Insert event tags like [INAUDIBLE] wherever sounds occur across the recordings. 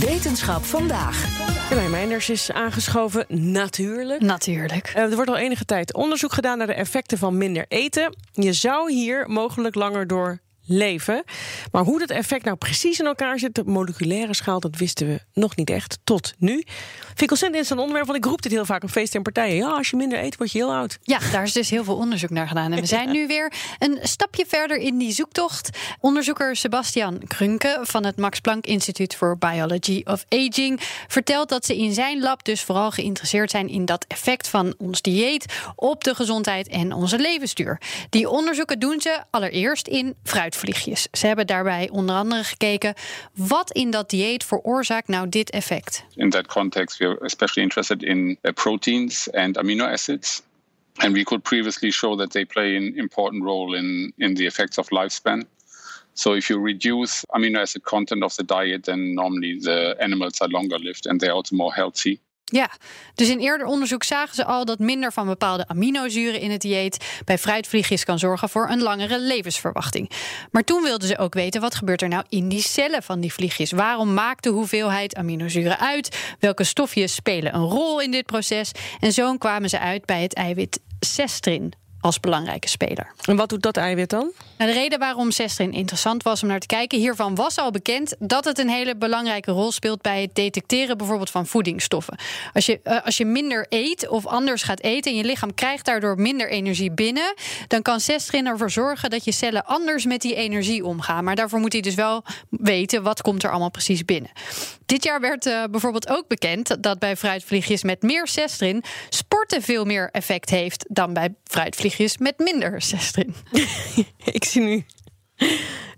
Wetenschap vandaag. Carlijn Meinders is aangeschoven, natuurlijk. Natuurlijk. Uh, er wordt al enige tijd onderzoek gedaan naar de effecten van minder eten. Je zou hier mogelijk langer door leven. Maar hoe dat effect nou precies in elkaar zit, de moleculaire schaal, dat wisten we nog niet echt tot nu. Vind ik ontzettend een onderwerp, want ik roep dit heel vaak op feesten en partijen. Ja, als je minder eet, word je heel oud. Ja, daar is dus heel veel onderzoek naar gedaan. En we [LAUGHS] zijn nu weer een stapje verder in die zoektocht. Onderzoeker Sebastian Krunke van het Max Planck Instituut for Biology of Aging vertelt dat ze in zijn lab dus vooral geïnteresseerd zijn in dat effect van ons dieet op de gezondheid en onze levensduur. Die onderzoeken doen ze allereerst in fruitvliegjes. Ze hebben daarbij onder andere gekeken wat in dat dieet veroorzaakt nou dit effect. In that context, we are especially interested in uh, proteins and amino acids. And we could previously show that they play an important role in, in the effects of lifespan. So if you reduce amino acid content of the diet, then normally the animals are longer lived and they're also more healthy. Ja, dus in eerder onderzoek zagen ze al dat minder van bepaalde aminozuren in het dieet bij fruitvliegjes kan zorgen voor een langere levensverwachting. Maar toen wilden ze ook weten wat gebeurt er nou in die cellen van die vliegjes? Waarom maakt de hoeveelheid aminozuren uit? Welke stofjes spelen een rol in dit proces? En zo kwamen ze uit bij het eiwit cestrin als belangrijke speler. En wat doet dat eiwit dan? Nou, de reden waarom cestrin interessant was om naar te kijken, hiervan was al bekend dat het een hele belangrijke rol speelt bij het detecteren bijvoorbeeld van voedingsstoffen. Als je, uh, als je minder eet of anders gaat eten en je lichaam krijgt daardoor minder energie binnen, dan kan cestrin ervoor zorgen dat je cellen anders met die energie omgaan. Maar daarvoor moet hij dus wel weten wat komt er allemaal precies binnen. Dit jaar werd uh, bijvoorbeeld ook bekend dat bij fruitvliegjes met meer cestrin veel meer effect heeft dan bij fruitvliegjes met minder cestrin. [LAUGHS] ik zie nu,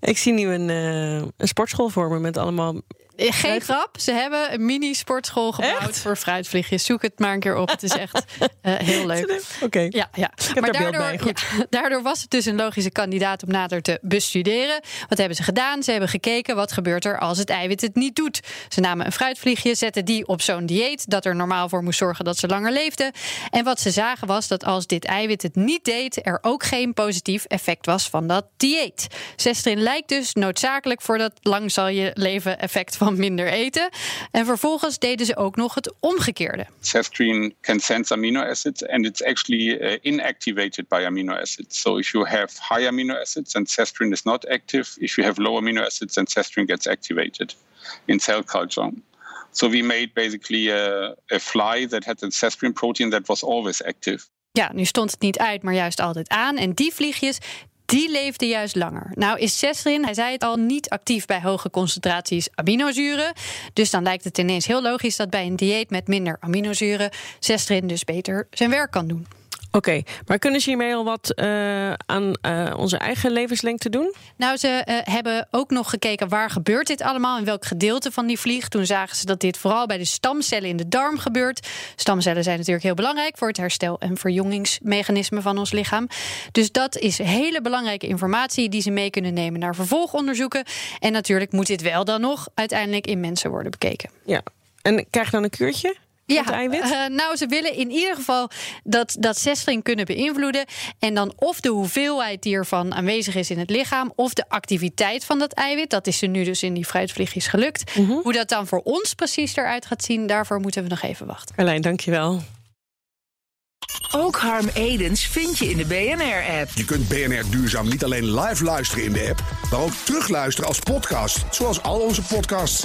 ik zie nu een, uh, een sportschool voor me met allemaal geen grap, ze hebben een mini-sportschool gebouwd echt? voor fruitvliegjes. Zoek het maar een keer op. Het is echt uh, heel leuk. Oké. Okay. Ja, ja. Ik heb maar daar daardoor, beeld bij. Goed. Ja, daardoor was het dus een logische kandidaat om nader te bestuderen. Wat hebben ze gedaan? Ze hebben gekeken wat gebeurt er als het eiwit het niet doet. Ze namen een fruitvliegje, zetten die op zo'n dieet dat er normaal voor moest zorgen dat ze langer leefden. En wat ze zagen was dat als dit eiwit het niet deed, er ook geen positief effect was van dat dieet. Cestrin lijkt dus noodzakelijk voor dat lang zal je leven effect van minder eten. En vervolgens deden ze ook nog het omgekeerde. Cestrin can sense amino acids and it's actually uh, inactivated by amino acids. So if you have high amino acids and cestrin is not active, if you have low amino acids then cestrin gets activated in cell culture. So we made basically a, a fly that had a cestrin protein that was always active. Ja, nu stond het niet uit, maar juist altijd aan. En die vliegjes die leefde juist langer. Nou is cestrin, hij zei het al, niet actief bij hoge concentraties aminozuren. Dus dan lijkt het ineens heel logisch dat bij een dieet met minder aminozuren cestrin dus beter zijn werk kan doen. Oké, okay, maar kunnen ze hiermee al wat uh, aan uh, onze eigen levenslengte doen? Nou, ze uh, hebben ook nog gekeken waar gebeurt dit allemaal, in welk gedeelte van die vlieg. Toen zagen ze dat dit vooral bij de stamcellen in de darm gebeurt. Stamcellen zijn natuurlijk heel belangrijk voor het herstel- en verjongingsmechanisme van ons lichaam. Dus dat is hele belangrijke informatie die ze mee kunnen nemen naar vervolgonderzoeken. En natuurlijk moet dit wel dan nog uiteindelijk in mensen worden bekeken. Ja, en krijg je dan een kuurtje? Ja, uh, nou, ze willen in ieder geval dat, dat cestrin kunnen beïnvloeden. En dan of de hoeveelheid die ervan aanwezig is in het lichaam, of de activiteit van dat eiwit. Dat is er nu dus in die fruitvliegjes gelukt. Mhm. Hoe dat dan voor ons precies eruit gaat zien, daarvoor moeten we nog even wachten. Carlijn, dankjewel. Ook Harm Edens vind je in de BNR-app. Je kunt BNR Duurzaam niet alleen live luisteren in de app, maar ook terugluisteren als podcast, zoals al onze podcasts.